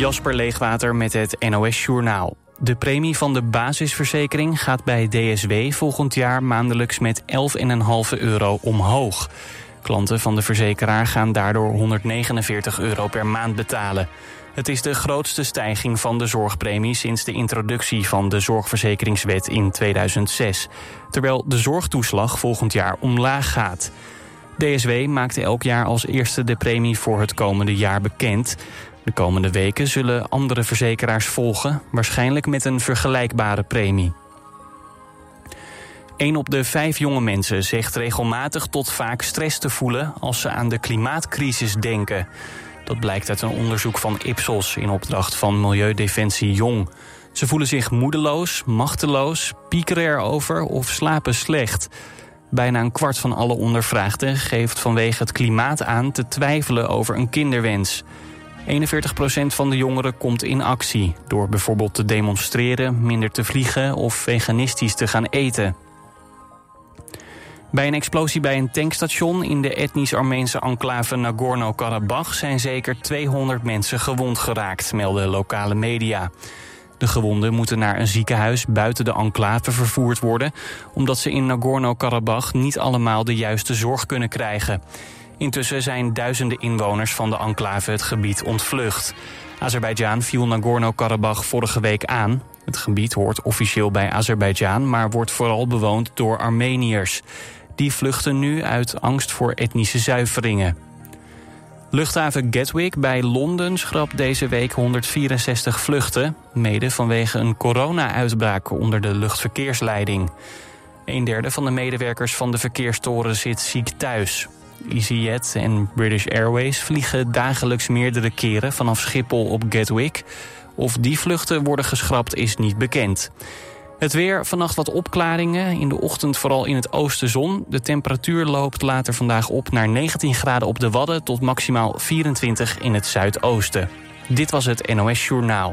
Jasper Leegwater met het NOS Journaal. De premie van de basisverzekering gaat bij DSW volgend jaar maandelijks met 11,5 euro omhoog. Klanten van de verzekeraar gaan daardoor 149 euro per maand betalen. Het is de grootste stijging van de zorgpremie sinds de introductie van de zorgverzekeringswet in 2006. Terwijl de zorgtoeslag volgend jaar omlaag gaat. DSW maakte elk jaar als eerste de premie voor het komende jaar bekend. De komende weken zullen andere verzekeraars volgen, waarschijnlijk met een vergelijkbare premie. Een op de vijf jonge mensen zegt regelmatig tot vaak stress te voelen als ze aan de klimaatcrisis denken. Dat blijkt uit een onderzoek van Ipsos in opdracht van Milieudefensie Jong. Ze voelen zich moedeloos, machteloos, piekeren erover of slapen slecht. Bijna een kwart van alle ondervraagden geeft vanwege het klimaat aan te twijfelen over een kinderwens. 41% van de jongeren komt in actie door bijvoorbeeld te demonstreren, minder te vliegen of veganistisch te gaan eten. Bij een explosie bij een tankstation in de etnisch-Armeense enclave Nagorno-Karabakh zijn zeker 200 mensen gewond geraakt, melden lokale media. De gewonden moeten naar een ziekenhuis buiten de enclave vervoerd worden, omdat ze in Nagorno-Karabakh niet allemaal de juiste zorg kunnen krijgen. Intussen zijn duizenden inwoners van de enclave het gebied ontvlucht. Azerbeidzjan viel Nagorno-Karabakh vorige week aan. Het gebied hoort officieel bij Azerbeidzjan, maar wordt vooral bewoond door Armeniërs. Die vluchten nu uit angst voor etnische zuiveringen. Luchthaven Gatwick bij Londen schrapt deze week 164 vluchten... mede vanwege een corona-uitbraak onder de luchtverkeersleiding. Een derde van de medewerkers van de verkeerstoren zit ziek thuis. EasyJet en British Airways vliegen dagelijks meerdere keren vanaf Schiphol op Gatwick. Of die vluchten worden geschrapt is niet bekend. Het weer, vannacht wat opklaringen. In de ochtend vooral in het oosten zon. De temperatuur loopt later vandaag op naar 19 graden op de Wadden... tot maximaal 24 in het zuidoosten. Dit was het NOS Journaal.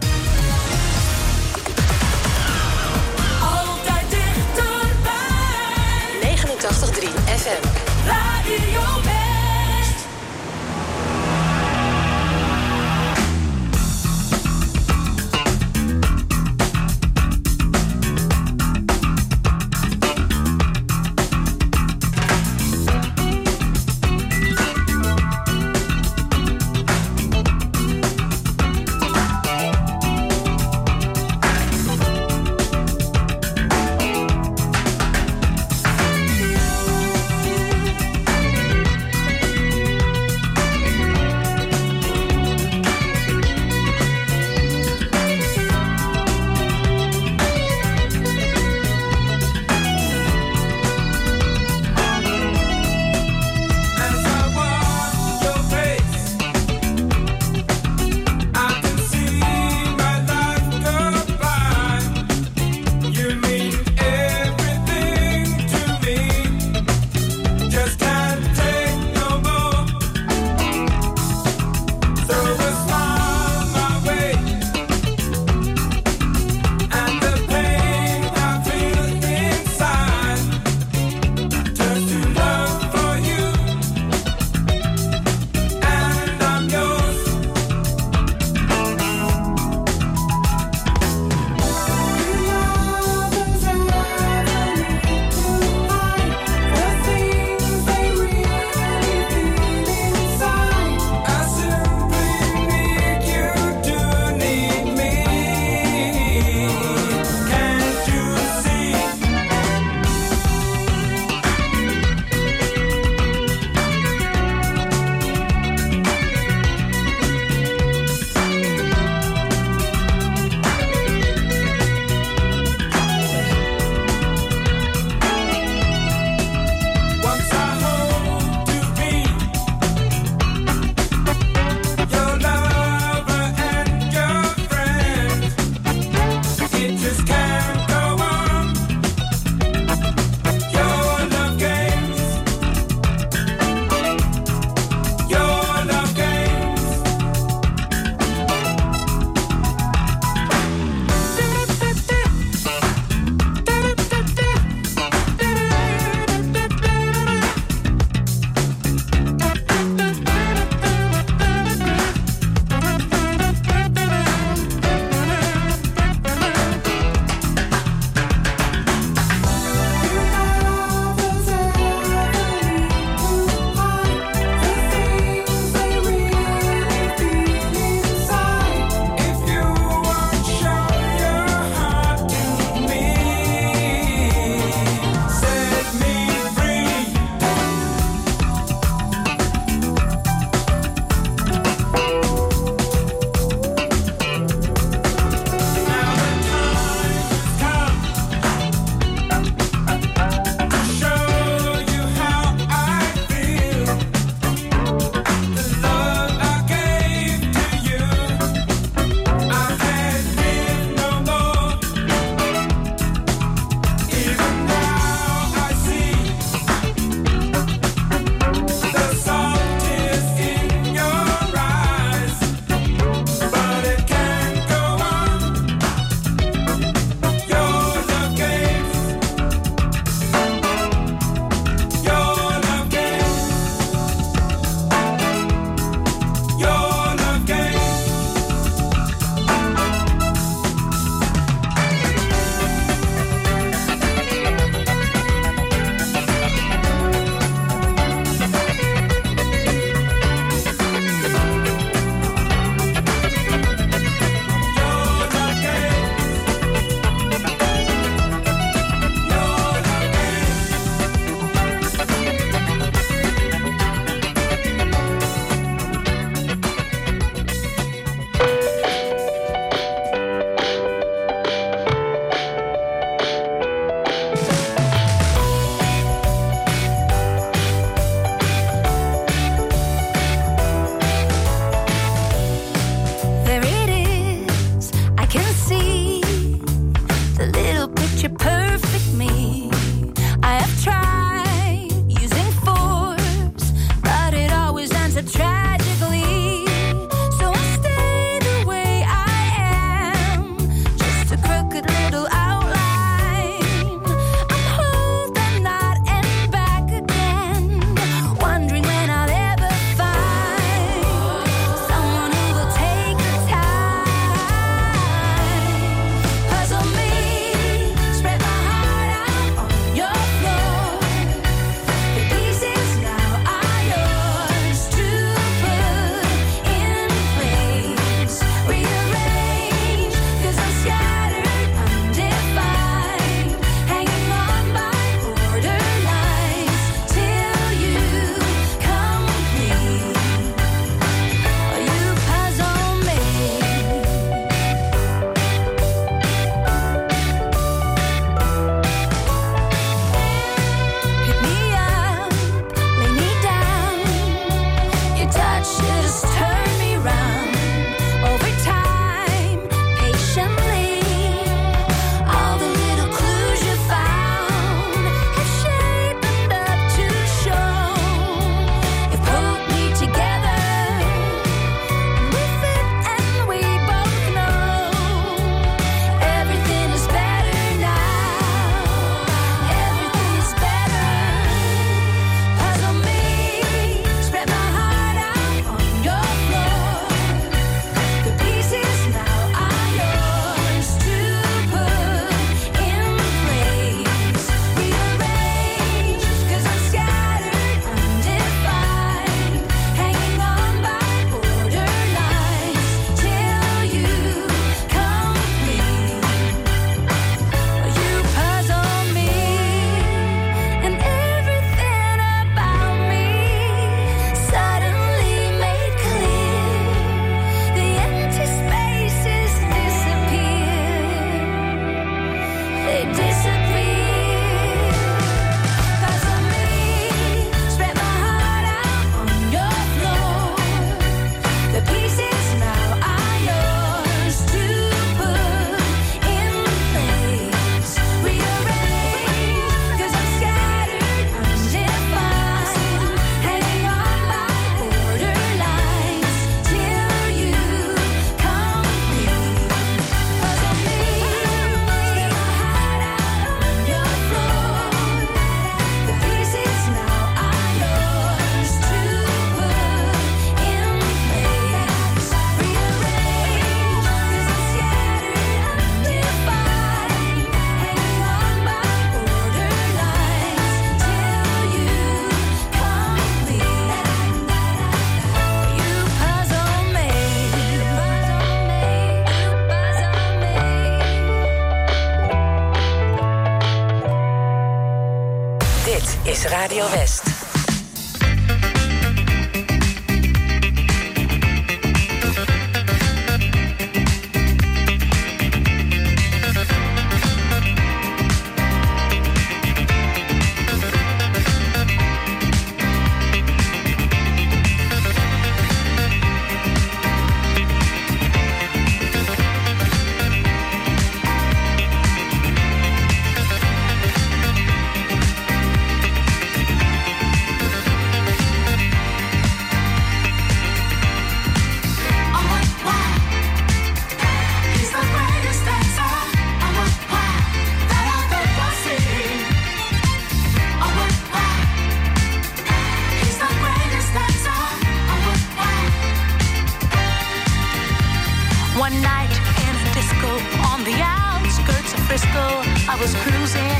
Night in a disco on the outskirts of Frisco, I was cruising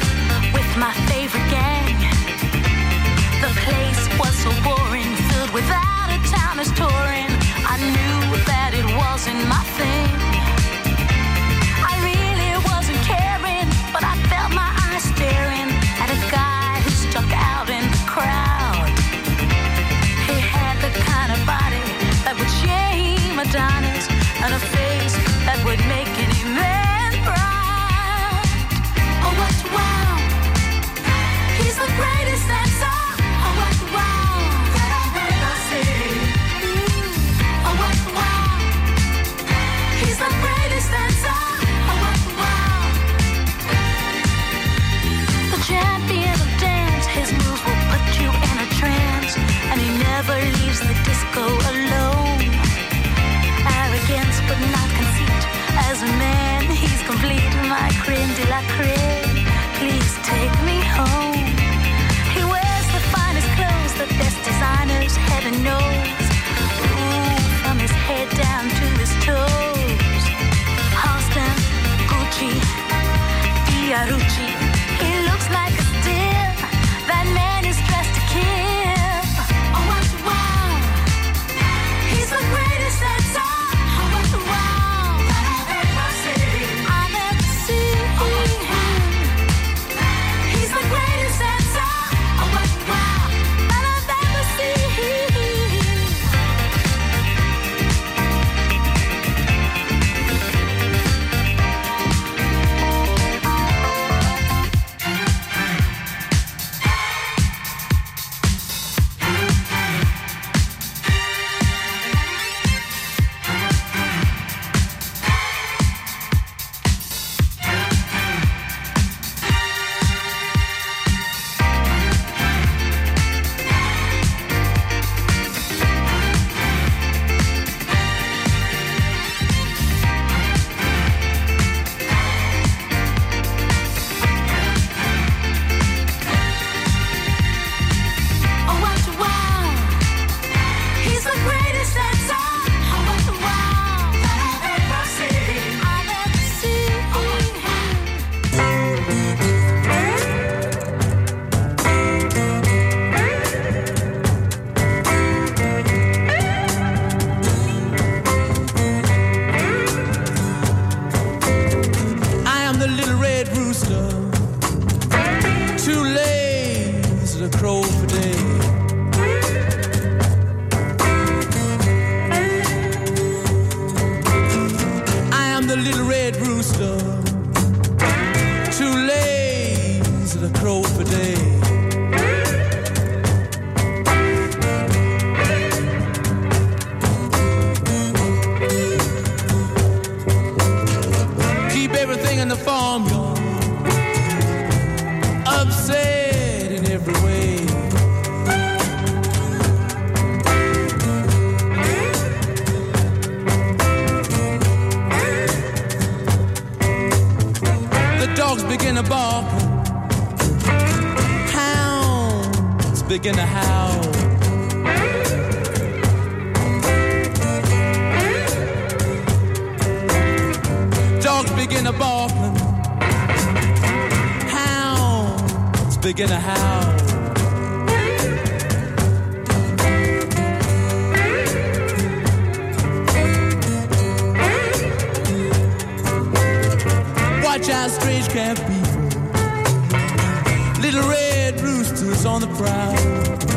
with my favorite gang. The place was so boring, filled with out of towners touring. I knew that it wasn't my thing. I really wasn't caring, but I felt my eyes staring at a guy who stuck out in the crowd. He had the kind of body that would shame Adonis and a face that would make any man proud. Oh! He's the greatest begin to bark, hounds begin to howl. Watch out, strange camp people. Little red rooster's on the prowl.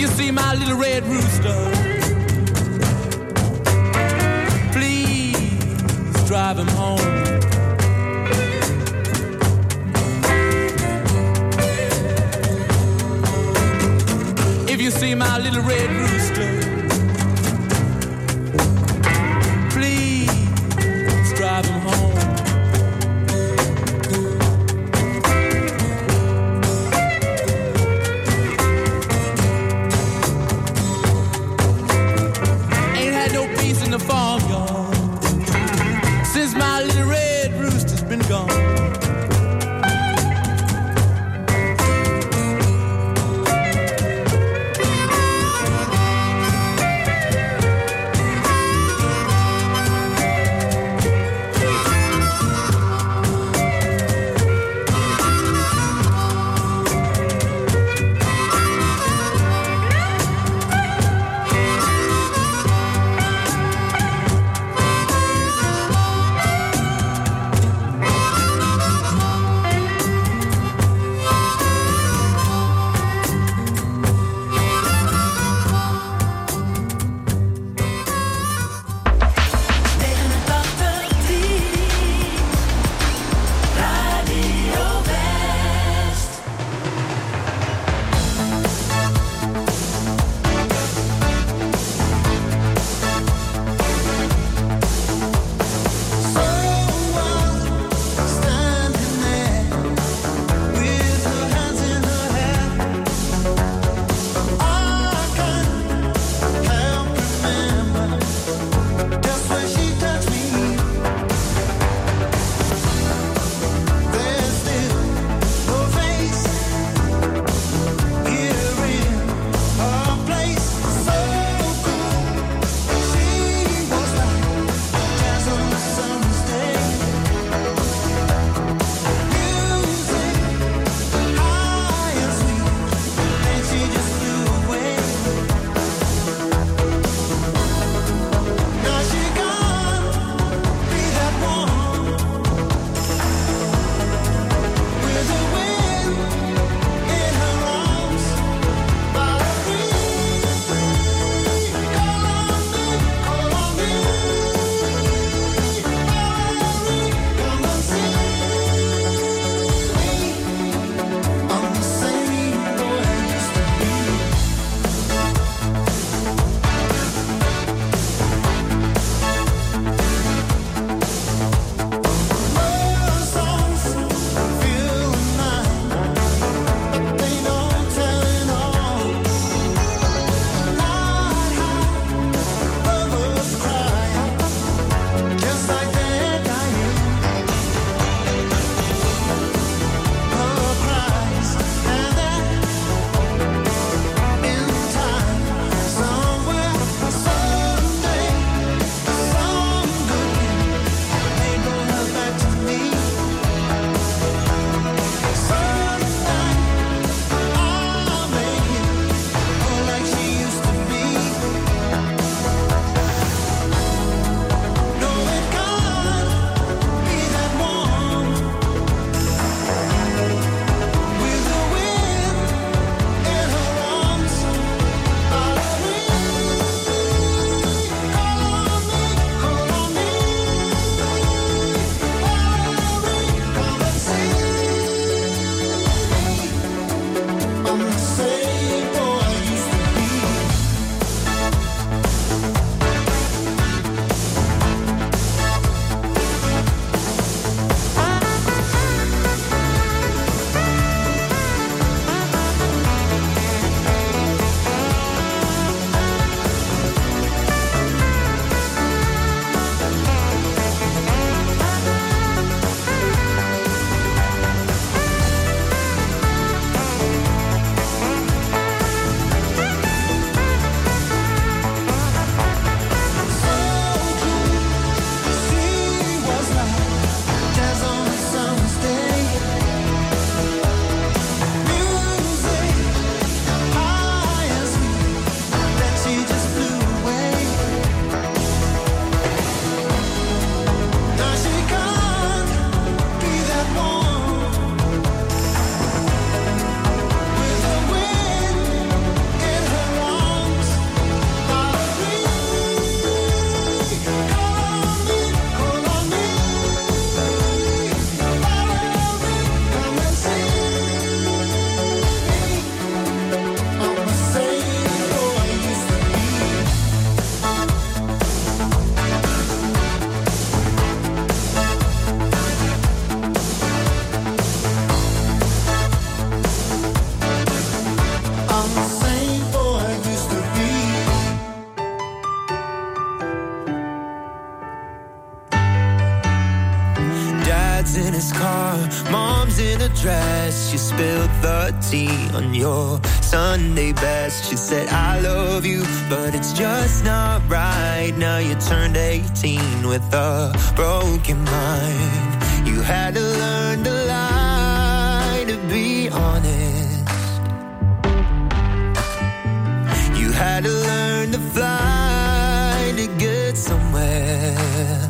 You see my little red rooster, please drive him home. If you see my little red rooster, on your Sunday best. You said, I love you, but it's just not right. Now you turned 18 with a broken mind. You had to learn to lie to be honest. You had to learn to fly to get somewhere.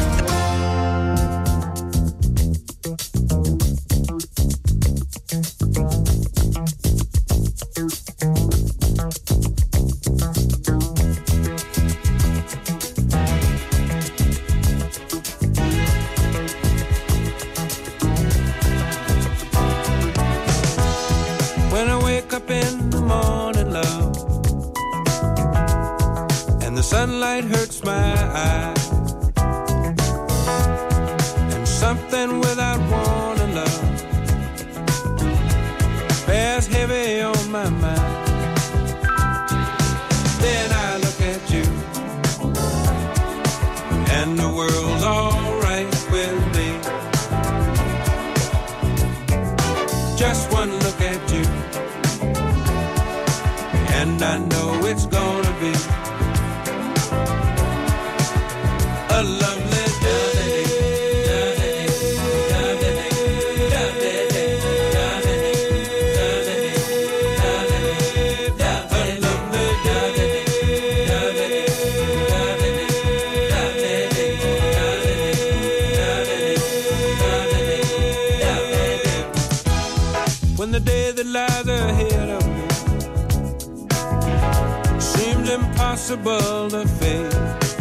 impossible to face.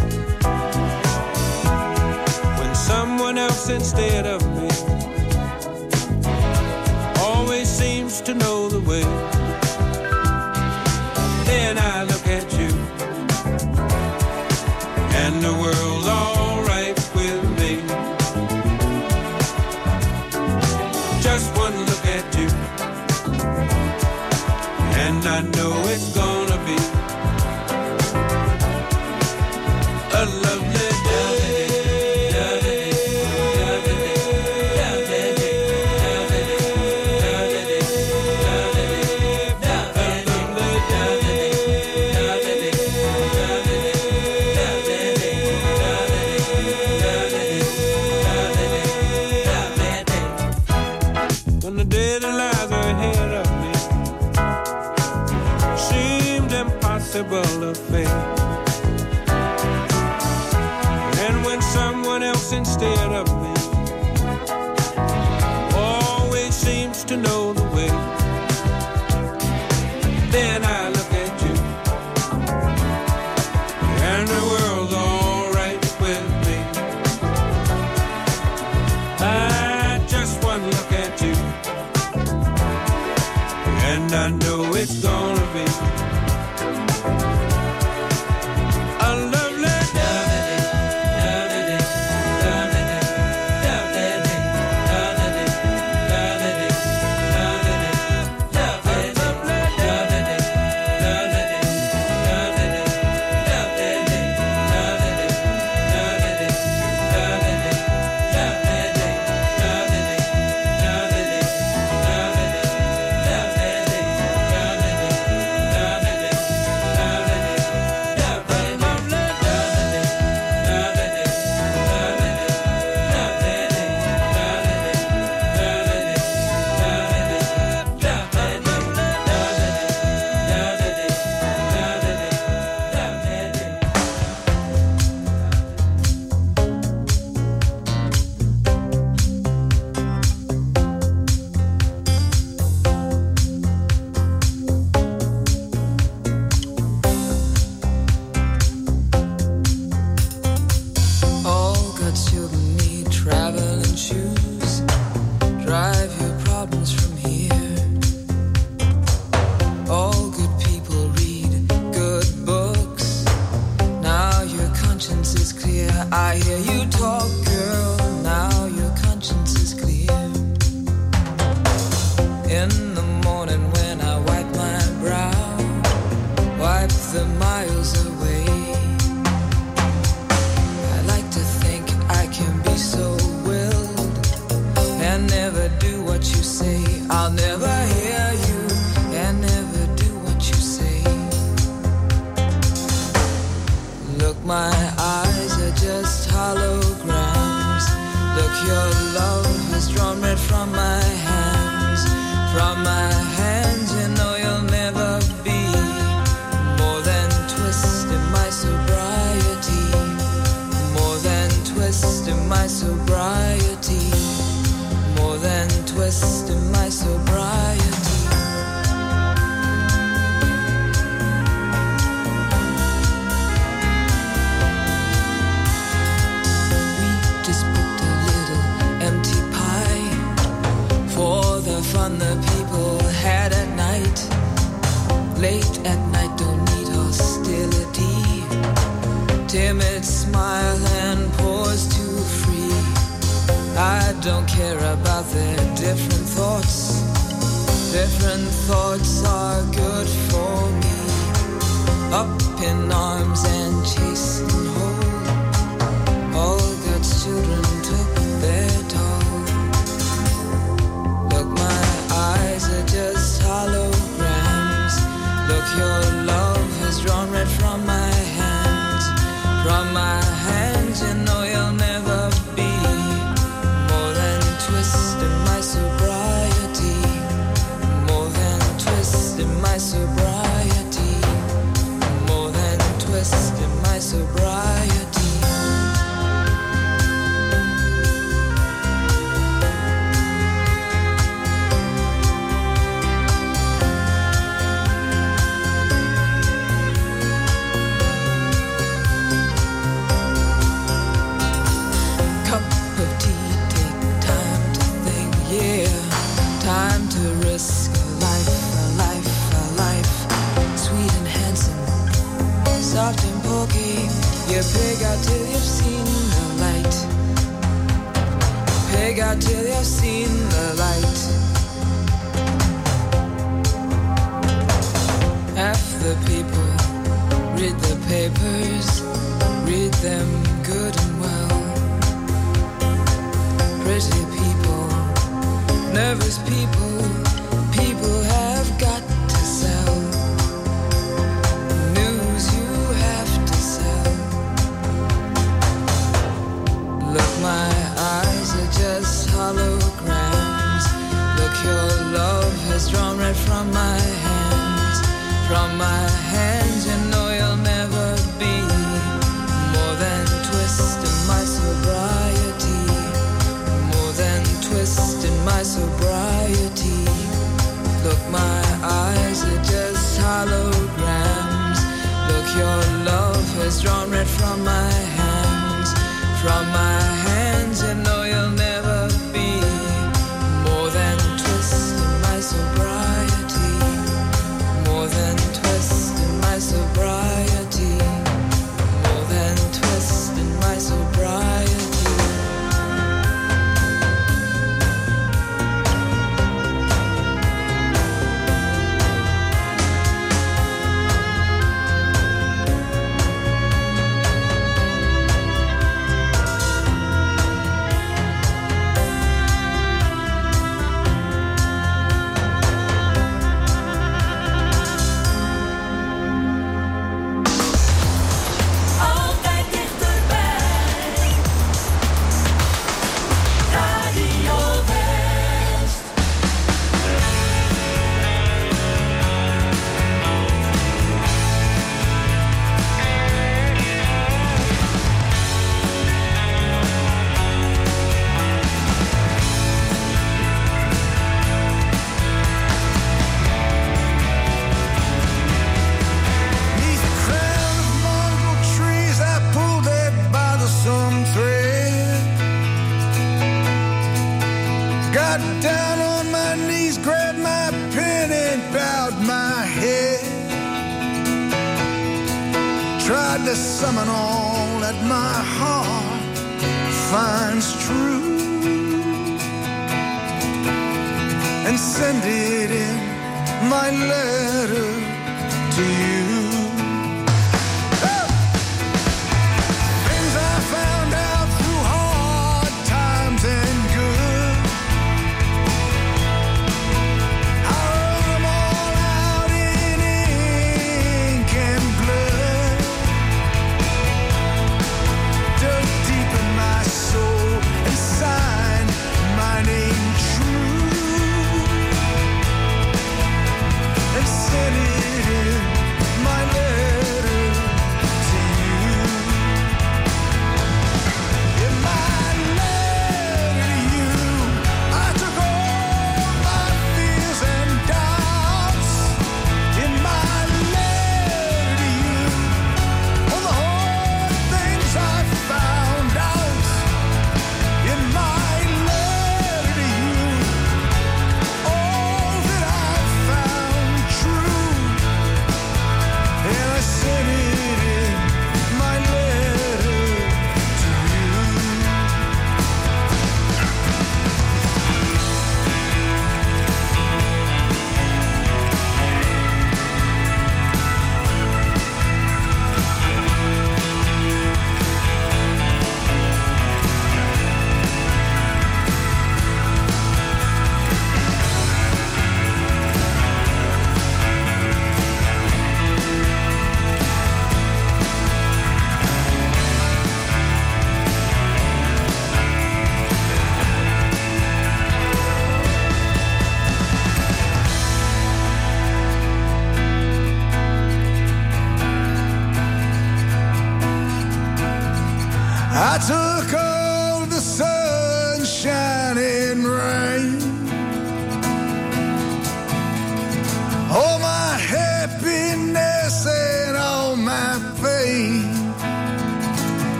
When someone else instead of timid smile and pause to free. I don't care about their different thoughts. Different thoughts are good for me. Up in arms and cheers. out till you've seen the light. F the people read the papers, read them good and well. Pretty people, nervous people. from my hands, from my hands. You know you'll never be more than twist in my sobriety, more than twist in my sobriety. Look, my eyes are just holograms. Look, your love has drawn red from my hands, from my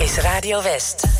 is Radio West.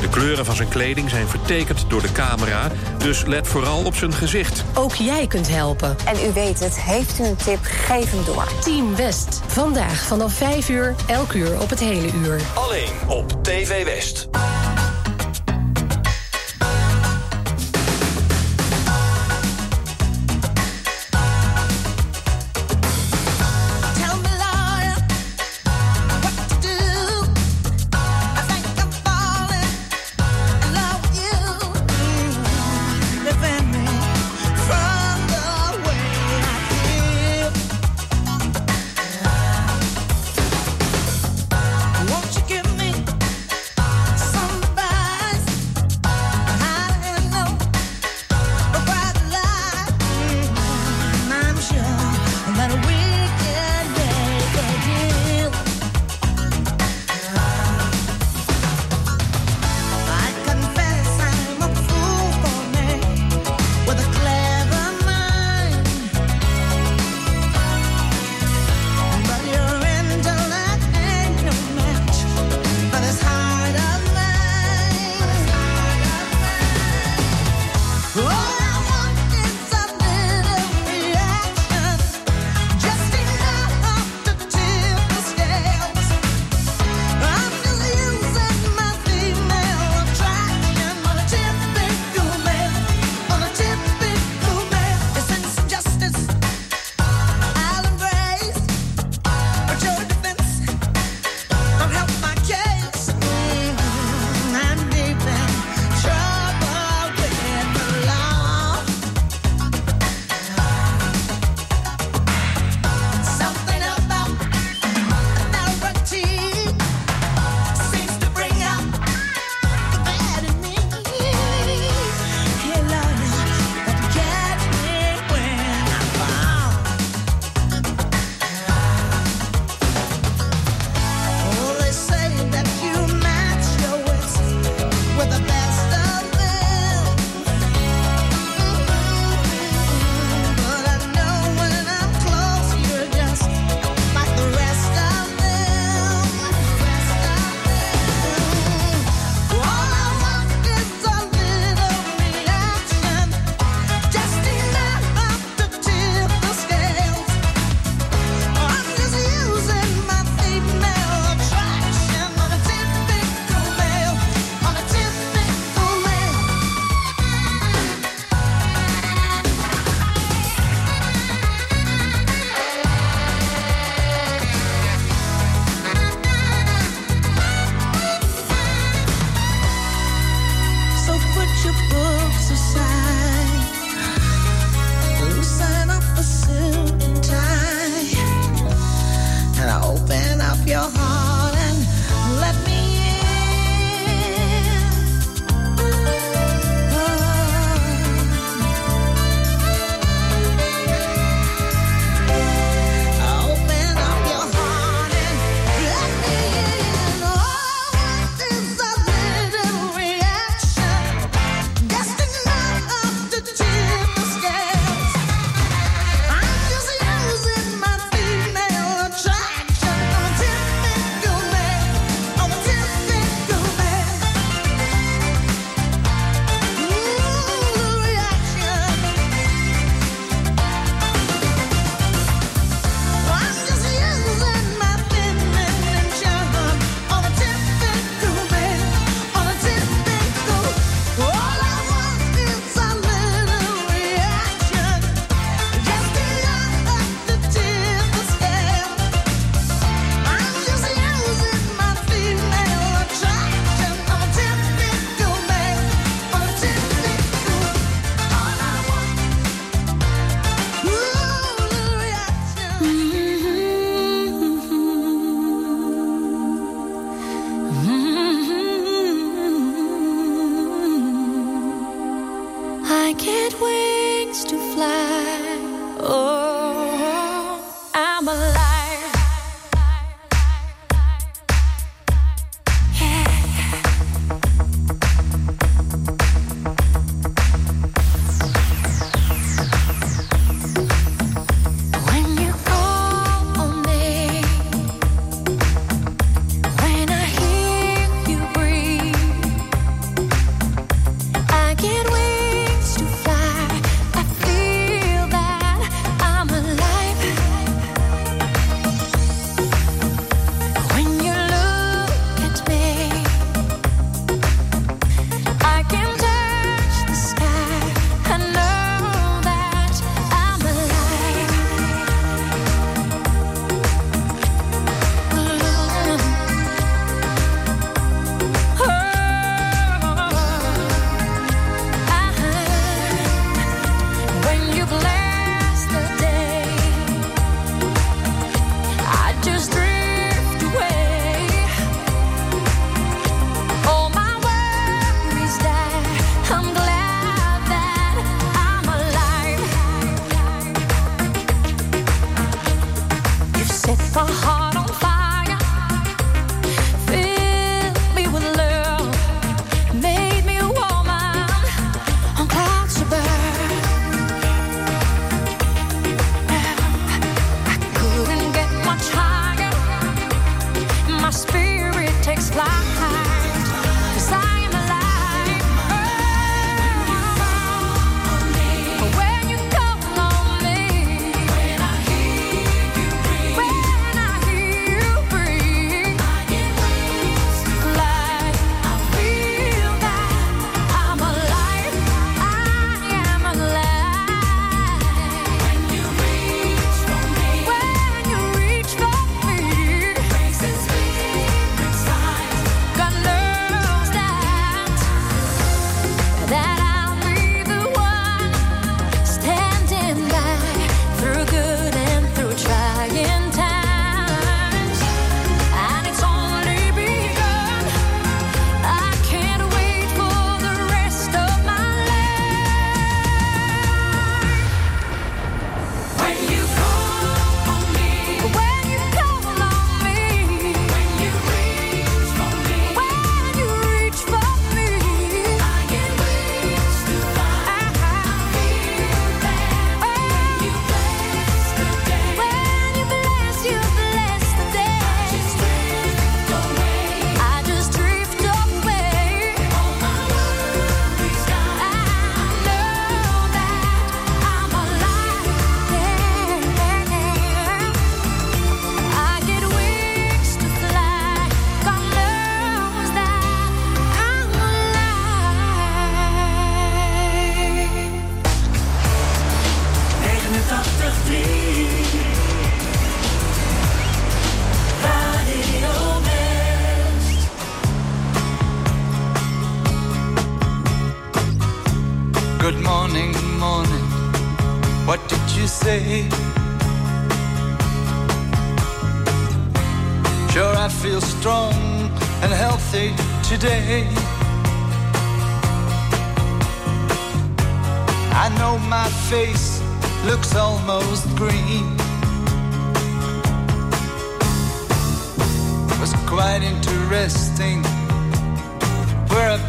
De kleuren van zijn kleding zijn vertekend door de camera, dus let vooral op zijn gezicht. Ook jij kunt helpen. En u weet het, heeft u een tip, geef hem door. Team West, vandaag vanaf 5 uur, elk uur op het hele uur. Alleen op TV West.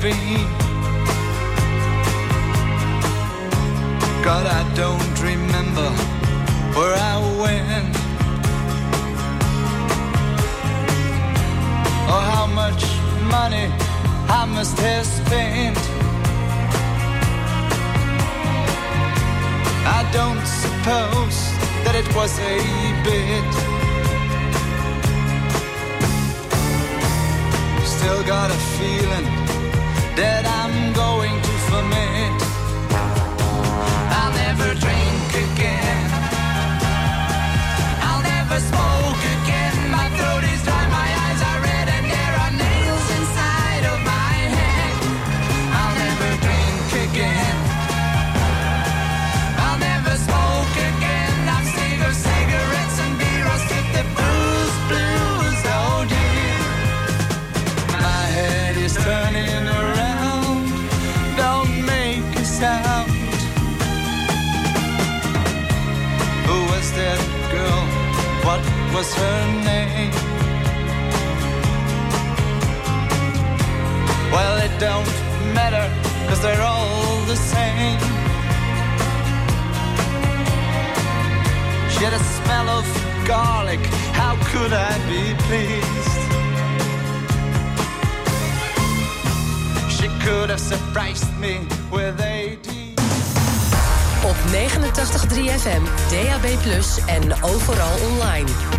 Been. God, I don't remember where I went or how much money I must have spent. I don't suppose that it was a bit. Still got a feeling that I'm going to ferment. I'll never drink again. I'll never smoke again. My throat is dry, my was her name? Well, it don't matter, cause they're all the same. She had a smell of garlic. How could I be pleased? She could have surprised me with a Op 89.3 FM, DAB+, en overal online.